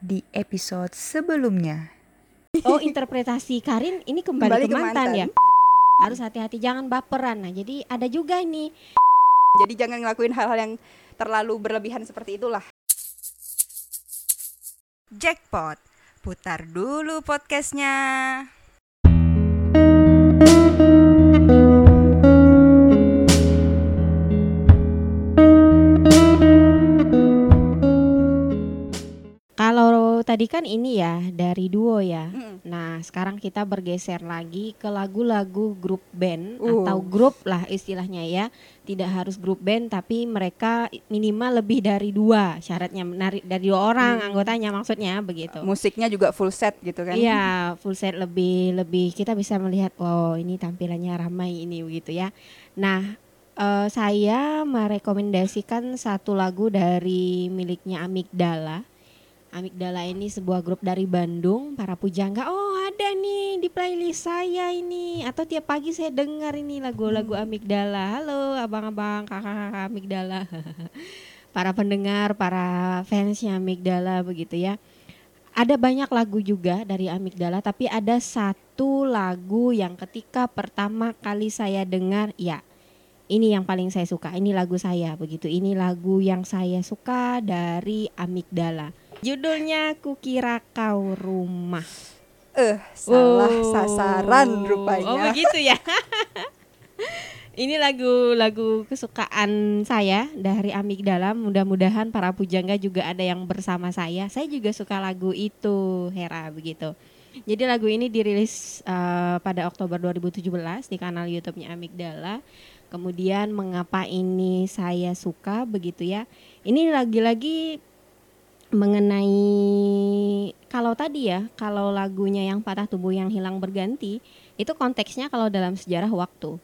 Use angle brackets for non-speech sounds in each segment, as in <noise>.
di episode sebelumnya. Oh interpretasi Karin ini kembali, Kembali ke ke mantan, mantan. ya. Harus hati-hati jangan baperan. Nah jadi ada juga ini Jadi jangan ngelakuin hal-hal yang terlalu berlebihan seperti itulah. Jackpot, putar dulu podcastnya. Tadi kan ini ya dari duo ya. Mm. Nah sekarang kita bergeser lagi ke lagu-lagu grup band Uh. atau grup lah istilahnya ya. Tidak harus grup band tapi mereka minimal lebih dari dua syaratnya menari dari dua orang Hmm. anggotanya maksudnya begitu. Musiknya juga full set gitu kan? Iya, full set lebih lebih kita bisa melihat wow ini tampilannya ramai ini begitu ya. Nah, eh, saya merekomendasikan satu lagu dari miliknya Amigdala. Amigdala ini sebuah grup dari Bandung, para pujangga. Oh, ada nih di playlist saya ini. Atau tiap pagi saya dengar ini lagu-lagu Amigdala. Halo, abang-abang, kakak-kakak Amigdala. <laughs> para pendengar, para fansnya Amigdala begitu ya ada banyak lagu juga dari Amigdala tapi ada satu lagu yang ketika pertama kali saya dengar ya ini yang paling saya suka ini lagu saya begitu ini lagu yang saya suka dari Amigdala judulnya Kukira Kau Rumah. Eh, salah Oh. sasaran oh rupanya. begitu ya. <laughs> Ini lagu-lagu kesukaan saya dari Amigdala. Mudah-mudahan para pujangga juga ada yang bersama saya. Saya juga suka lagu itu Hera begitu. Jadi lagu ini dirilis eh, pada Oktober 2017 di kanal YouTube-nya Amigdala. Kemudian mengapa ini saya suka begitu ya. Ini lagi-lagi mengenai kalau tadi ya kalau lagunya yang patah tubuh yang hilang berganti itu konteksnya kalau dalam sejarah waktu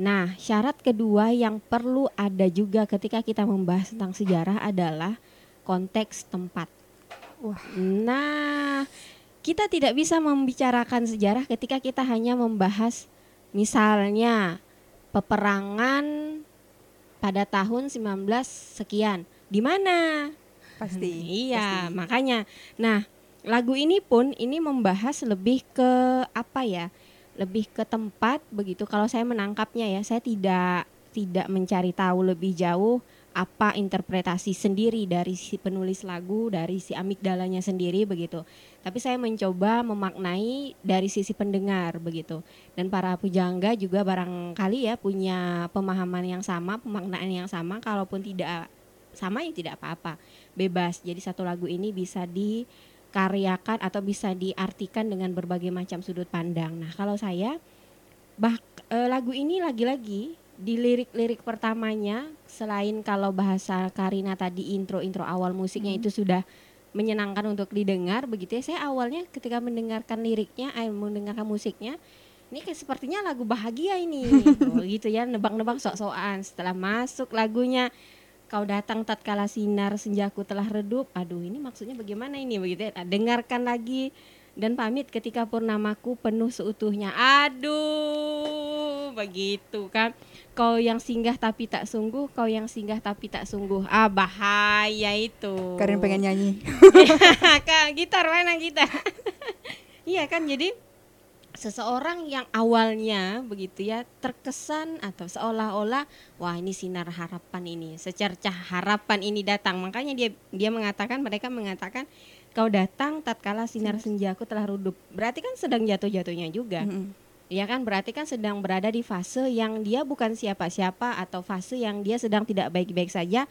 Nah, syarat kedua yang perlu ada juga ketika kita membahas tentang sejarah adalah konteks tempat. Wah. Nah, kita tidak bisa membicarakan sejarah ketika kita hanya membahas misalnya peperangan pada tahun 19 sekian. Di mana? Pasti. Iya, pasti. makanya. Nah, lagu ini pun ini membahas lebih ke apa ya? Lebih ke tempat begitu. Kalau saya menangkapnya ya, saya tidak tidak mencari tahu lebih jauh apa interpretasi sendiri dari si penulis lagu, dari si amigdalanya sendiri begitu. Tapi saya mencoba memaknai dari sisi pendengar begitu. Dan para pujangga juga barangkali ya punya pemahaman yang sama, pemaknaan yang sama kalaupun tidak sama ya tidak apa-apa bebas. Jadi satu lagu ini bisa dikaryakan atau bisa diartikan dengan berbagai macam sudut pandang. Nah, kalau saya bah eh, lagu ini lagi-lagi di lirik-lirik pertamanya selain kalau bahasa Karina tadi intro-intro awal musiknya Hmm. itu sudah menyenangkan untuk didengar begitu ya. Saya awalnya ketika mendengarkan liriknya, eh, mendengarkan musiknya ini kayak sepertinya lagu bahagia ini. oh, <laughs> gitu ya, nebak-nebak sok-sokan. Setelah masuk lagunya Kau datang tatkala sinar senjaku telah redup. Aduh, ini maksudnya bagaimana ini begitu ya? Nah, dengarkan lagi dan pamit ketika purnamaku penuh seutuhnya. Aduh, begitu kan. Kau yang singgah tapi tak sungguh, kau yang singgah tapi tak sungguh. Ah, bahaya itu. Karin pengen nyanyi. <laughs> Kak, gitar mana gitar? <laughs> iya kan jadi seseorang yang awalnya begitu ya terkesan atau seolah-olah wah ini sinar harapan ini secercah harapan ini datang. Makanya dia dia mengatakan mereka mengatakan kau datang tatkala sinar senjaku telah redup. Berarti kan sedang jatuh-jatuhnya juga. Mm-mm. Ya kan? Berarti kan sedang berada di fase yang dia bukan siapa-siapa atau fase yang dia sedang tidak baik-baik saja.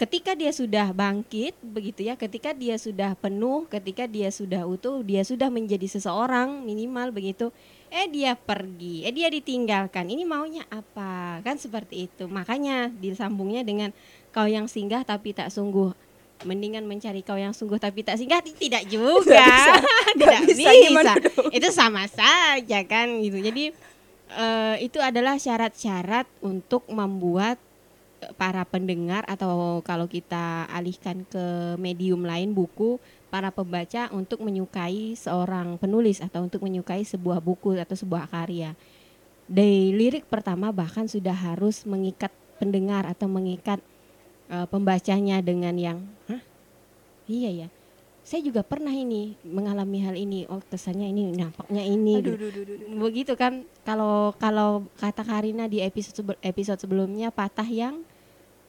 Ketika dia sudah bangkit begitu ya, ketika dia sudah penuh, ketika dia sudah utuh, dia sudah menjadi seseorang minimal begitu. Eh dia pergi, eh dia ditinggalkan. Ini maunya apa? Kan seperti itu. Makanya disambungnya dengan kau yang singgah tapi tak sungguh. Mendingan mencari kau yang sungguh tapi tak singgah tidak <laughs> juga. <laughs> Tidak bisa, bisa. gimana dong? Itu sama saja kan gitu. Jadi eh, itu adalah syarat-syarat untuk membuat para pendengar atau kalau kita alihkan ke medium lain buku para pembaca untuk menyukai seorang penulis atau untuk menyukai sebuah buku atau sebuah karya. Dari lirik pertama bahkan sudah harus mengikat pendengar atau mengikat eh, pembacanya dengan yang, hah, iya ya, saya juga pernah ini mengalami hal ini. Oh kesannya ini nampaknya ini. Aduh, aduh, aduh, aduh, aduh. begitu kan. Kalau kalau kata Karina di episode episode sebelumnya patah yang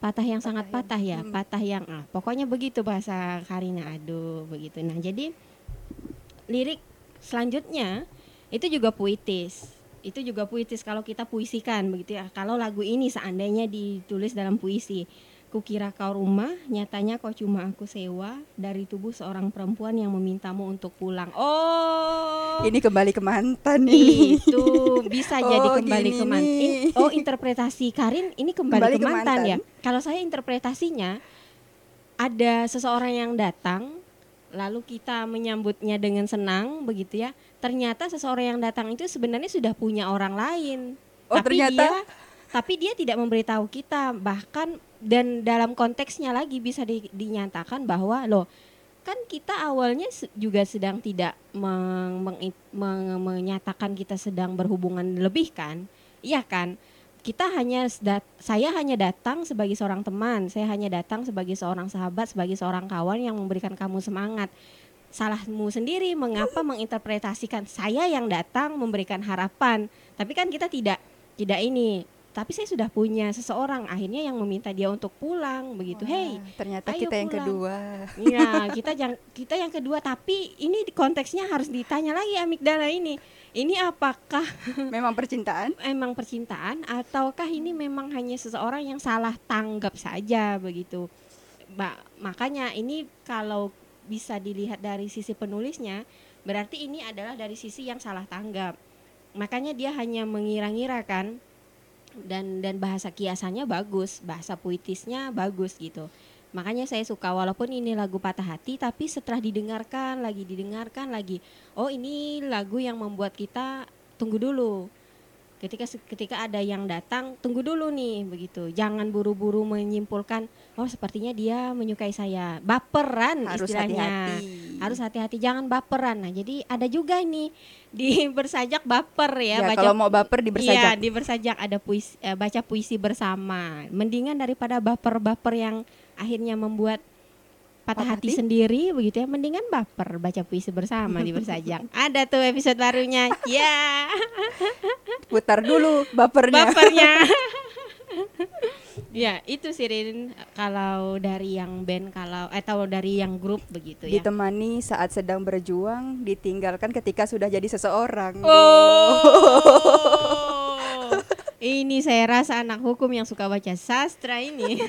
patah yang sangat yang- patah ya hmm. patah yang ah, pokoknya begitu bahasa Karina aduh begitu. Nah jadi lirik selanjutnya itu juga puitis. Itu juga puitis kalau kita puisikan begitu ya. Kalau lagu ini seandainya ditulis dalam puisi Kukira kau rumah, nyatanya kau cuma aku sewa dari tubuh seorang perempuan yang memintamu untuk pulang. Oh, Ini kembali ke mantan nih. itu bisa <laughs> jadi Oh, kembali gini ke mantan. oh, interpretasi Karin ini kembali, Kembali ke ke mantan, mantan. ya. Kalau saya interpretasinya ada seseorang yang datang lalu kita menyambutnya dengan senang begitu ya. Ternyata seseorang yang datang itu sebenarnya sudah punya orang lain. Oh, tapi ternyata? dia tapi dia tidak memberitahu kita bahkan dan dalam konteksnya lagi bisa di- dinyatakan bahwa loh kan kita awalnya juga sedang tidak meng- meng- meng- menyatakan kita sedang berhubungan lebih kan? Iya kan? Kita hanya dat- saya hanya datang sebagai seorang teman saya hanya datang sebagai seorang sahabat sebagai seorang kawan yang memberikan kamu semangat. Salahmu sendiri mengapa menginterpretasikan saya yang datang memberikan harapan? Tapi kan kita tidak tidak ini tapi saya sudah punya seseorang akhirnya yang meminta dia untuk pulang begitu hey Wah, ternyata ayo kita yang pulang. kedua. Iya, kita yang kita yang kedua, tapi ini konteksnya harus ditanya lagi amigdala ini. Ini apakah <laughs> Memang percintaan? emang percintaan ataukah ini memang hanya seseorang yang salah tanggap saja begitu. Ba- makanya ini kalau bisa dilihat dari sisi penulisnya, berarti ini adalah dari sisi yang salah tanggap. Makanya dia hanya mengira-ngira kan dan dan bahasa kiasannya bagus, bahasa puitisnya bagus gitu. Makanya saya suka walaupun ini lagu patah hati tapi setelah didengarkan lagi didengarkan lagi, oh ini lagu yang membuat kita tunggu dulu. Ketika ketika ada yang datang, tunggu dulu nih begitu. Jangan buru-buru menyimpulkan, oh sepertinya dia menyukai saya. Baperan Harus istilahnya hati-hati. Harus hati-hati jangan baperan nah jadi ada juga nih <laughs> di bersajak baper ya, Ya, baca kalau mau baper di bersajak. di bersajak ada puisi eh, baca puisi bersama mendingan daripada baper-baper yang akhirnya membuat patah Patah hati hati? sendiri begitu ya mendingan baper baca puisi bersama di bersajak <laughs> ada tuh episode barunya ya Putar dulu bapernya. bapernya <laughs> ya itu sih Rin kalau dari yang band kalau atau dari yang grup begitu ya Ditemani saat sedang berjuang, ditinggalkan ketika sudah jadi seseorang. Oh. ini saya rasa anak hukum yang suka baca sastra ini. <laughs>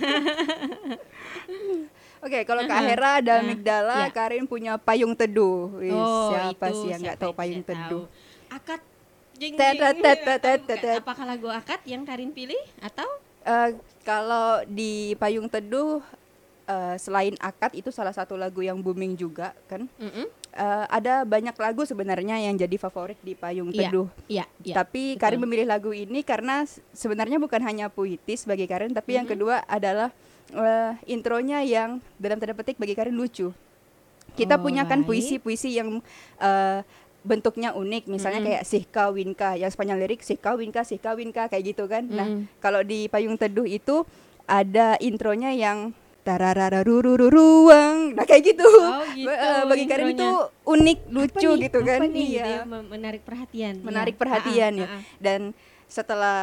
Oke, kalau Kak Hera dan Nah, Migdala, ya. Karin punya payung teduh. Wis, siapa itu sih yang nggak tahu payung teduh? tahu. Akad tet, tet. Apakah lagu akad yang Karin pilih atau Eh, kalau di payung teduh eh, selain akad itu salah satu lagu yang booming juga kan. Mm-mm. Eh, ada banyak lagu sebenarnya yang jadi favorit di payung Iya, teduh. Iya, iya. Tapi betul. Karin memilih lagu ini karena sebenarnya bukan hanya puitis bagi Karin, tapi yang Mhm. kedua adalah eh, intronya yang dalam tanda petik bagi Karin lucu. Kita Oh, punya kan puisi-puisi yang eh, bentuknya unik, misalnya Mhm. kayak Sihka Winka, yang sepanjang lirik Sihka Winka, Sihka Winka kayak gitu kan. Nah, Mm-mm. kalau di payung teduh itu ada intronya yang tararararurururruang. Nah, kayak gitu. Oh, <laughs> gitu Ba- eh, bagi Karin itu unik, Apa lucu nih? gitu kan. Nih? Iya menarik perhatian. Iya. menarik Ah, perhatian ah, ya. ah, ah. Dan setelah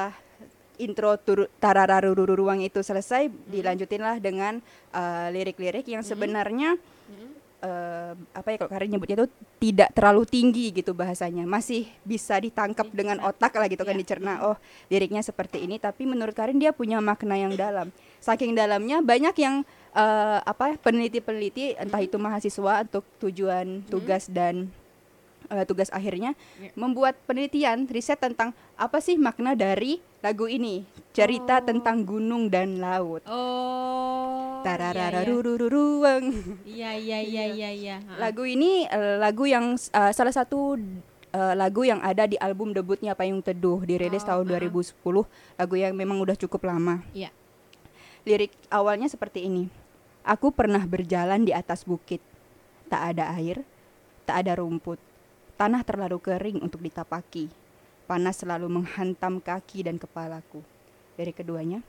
intro tarararururu ruang itu selesai, dilanjutinlah dengan eh, lirik-lirik yang sebenarnya Mm-mm. Eh, apa ya kalau Karin nyebutnya itu tidak terlalu tinggi gitu bahasanya, masih bisa ditangkap dengan otak lah gitu kan Iya. dicerna. Oh liriknya seperti ini, tapi menurut Karin dia punya makna yang dalam. Saking dalamnya banyak yang eh, apa peneliti-peneliti entah itu mahasiswa untuk tujuan tugas dan eh, tugas akhirnya Iya. membuat penelitian riset tentang apa sih makna dari lagu ini cerita Oh. tentang gunung dan laut Oh. Tararararurururuang <laughs> Iya, iya, iya, iya, iya. Ah, ah. lagu ini eh, lagu yang eh, salah satu eh, lagu yang ada di album debutnya Payung Teduh dirilis Oh, tahun ah, ah. 2010 lagu yang memang udah cukup lama. Iya. lirik awalnya seperti ini. Aku pernah berjalan di atas bukit. Tak ada air tak ada rumput. Tanah terlalu kering untuk ditapaki. Panas selalu menghantam kaki dan kepalaku. Dari keduanya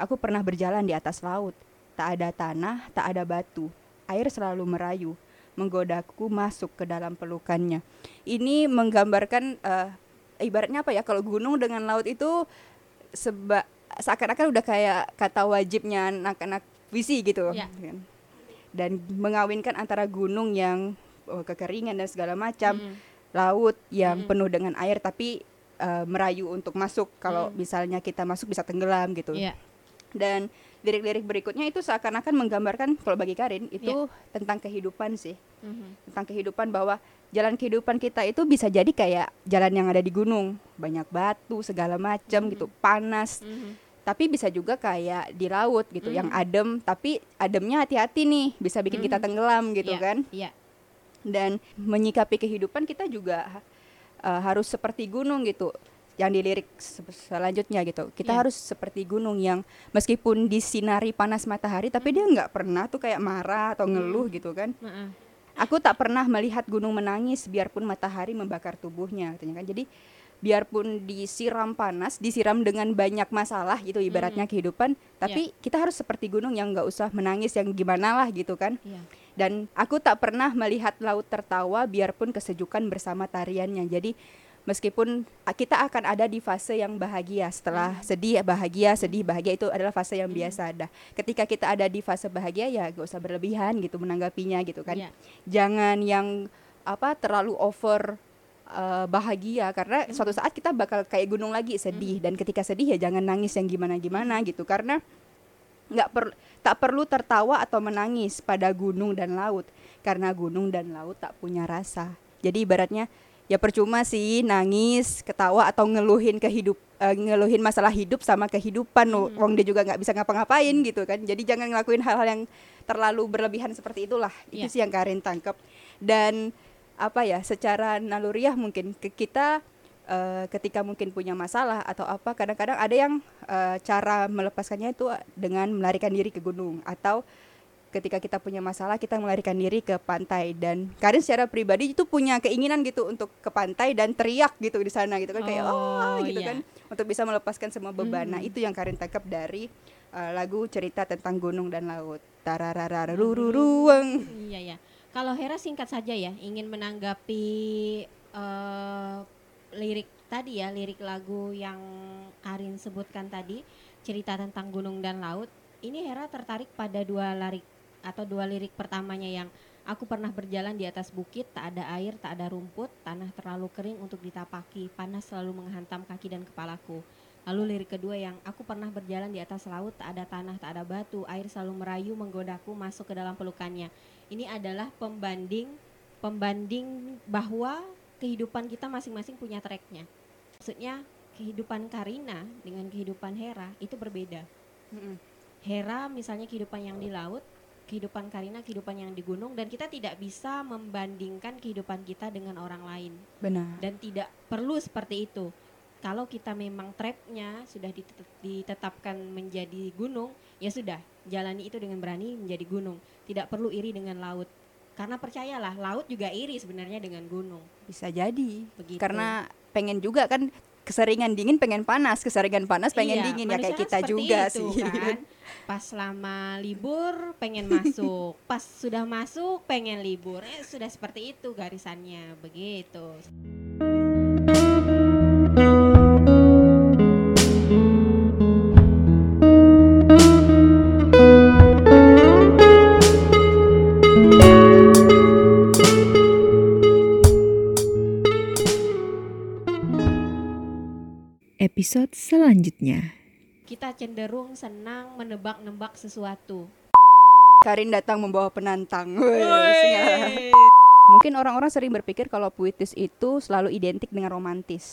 aku pernah berjalan di atas laut tak ada tanah tak ada batu air selalu merayu menggodaku masuk ke dalam pelukannya. Ini menggambarkan eh, ibaratnya apa ya kalau gunung dengan laut itu seba seakan-akan udah kayak kata wajibnya anak-anak visi gitu Ya. kan. Dan mengawinkan antara gunung yang oh, kekeringan dan segala macam, Mm. laut yang Mm. penuh dengan air tapi eh, merayu untuk masuk kalau Mm. misalnya kita masuk bisa tenggelam gitu. Iya. Dan lirik-lirik berikutnya itu seakan-akan menggambarkan kalau bagi Karin itu tentang kehidupan sih, Mhm. tentang kehidupan bahwa jalan kehidupan kita itu bisa jadi kayak jalan yang ada di gunung, banyak batu segala macam Mhm. gitu, panas. Mhm. Tapi bisa juga kayak di laut gitu, yang Mhm. adem tapi ademnya hati-hati nih, bisa bikin kita Mhm. tenggelam gitu Iya, kan. Iya. Dan menyikapi kehidupan kita juga uh, harus seperti gunung gitu. Yang dilirik se- selanjutnya gitu. Kita Iya. harus seperti gunung yang meskipun disinari panas matahari tapi dia nggak pernah tuh kayak marah atau ngeluh gitu kan. Heeh. Aku tak pernah melihat gunung menangis biarpun matahari membakar tubuhnya katanya kan. Jadi biarpun disiram panas, disiram dengan banyak masalah gitu ibaratnya kehidupan, tapi kita harus seperti gunung yang nggak usah menangis yang gimana lah gitu kan. Iya. Dan aku tak pernah melihat laut tertawa biarpun kesejukan bersama tariannya. Jadi meskipun kita akan ada di fase yang bahagia setelah sedih bahagia sedih bahagia itu adalah fase yang biasa ada. Ketika kita ada di fase bahagia ya gak usah berlebihan gitu menanggapinya gitu kan. Iya. Jangan yang apa terlalu over uh, bahagia karena suatu saat kita bakal kayak gunung lagi sedih dan ketika sedih ya jangan nangis yang gimana-gimana gitu karena nggak per, tak perlu tertawa atau menangis pada gunung dan laut karena gunung dan laut tak punya rasa. Jadi ibaratnya ya percuma sih nangis, ketawa atau ngeluhin kehidup eh, ngeluhin masalah hidup sama kehidupan loh. Wong dia juga nggak bisa ngapa-ngapain gitu kan. Jadi jangan ngelakuin hal-hal yang terlalu berlebihan seperti itulah. Itu Iya. sih yang Karin tangkap. Dan apa ya, secara naluriah mungkin ke kita eh, ketika mungkin punya masalah atau apa kadang-kadang ada yang eh, cara melepaskannya itu dengan melarikan diri ke gunung atau ketika kita punya masalah kita melarikan diri ke pantai dan Karin secara pribadi itu punya keinginan gitu untuk ke pantai dan teriak gitu di sana gitu kan kayak oh Oh, gitu iya. kan untuk bisa melepaskan semua beban. Nah, Mhm. itu yang Karin tangkap dari eh, lagu cerita tentang gunung dan laut. Tararararururuang. Iya ya. Kalau Hera singkat saja ya, ingin menanggapi eh, lirik tadi ya, lirik lagu yang Karin sebutkan tadi, cerita tentang gunung dan laut. Ini Hera tertarik pada dua lirik atau dua lirik pertamanya yang aku pernah berjalan di atas bukit, tak ada air, tak ada rumput, tanah terlalu kering untuk ditapaki, panas selalu menghantam kaki dan kepalaku. Lalu lirik kedua yang aku pernah berjalan di atas laut, tak ada tanah, tak ada batu, air selalu merayu menggodaku masuk ke dalam pelukannya. Ini adalah pembanding pembanding bahwa kehidupan kita masing-masing punya tracknya. Maksudnya kehidupan Karina dengan kehidupan Hera itu berbeda. Hera misalnya kehidupan yang di laut, kehidupan Karina kehidupan yang di gunung dan kita tidak bisa membandingkan kehidupan kita dengan orang lain Benar. dan tidak perlu seperti itu. Kalau kita memang tracknya sudah ditet- ditetapkan menjadi gunung, ya sudah jalani itu dengan berani menjadi gunung. Tidak perlu iri dengan laut. Karena percayalah, laut juga iri sebenarnya dengan gunung. Bisa jadi. Begitu. Karena pengen juga kan keseringan dingin pengen panas, keseringan panas pengen Iya, dingin ya kayak kita juga itu, sih. kan. Pas lama libur pengen masuk, pas sudah masuk pengen libur. Eh, sudah seperti itu garisannya, begitu. Episode selanjutnya. Kita cenderung senang menebak-nebak sesuatu. Karin datang membawa penantang. Wes, ya. Mungkin orang-orang sering berpikir kalau puitis itu selalu identik dengan romantis.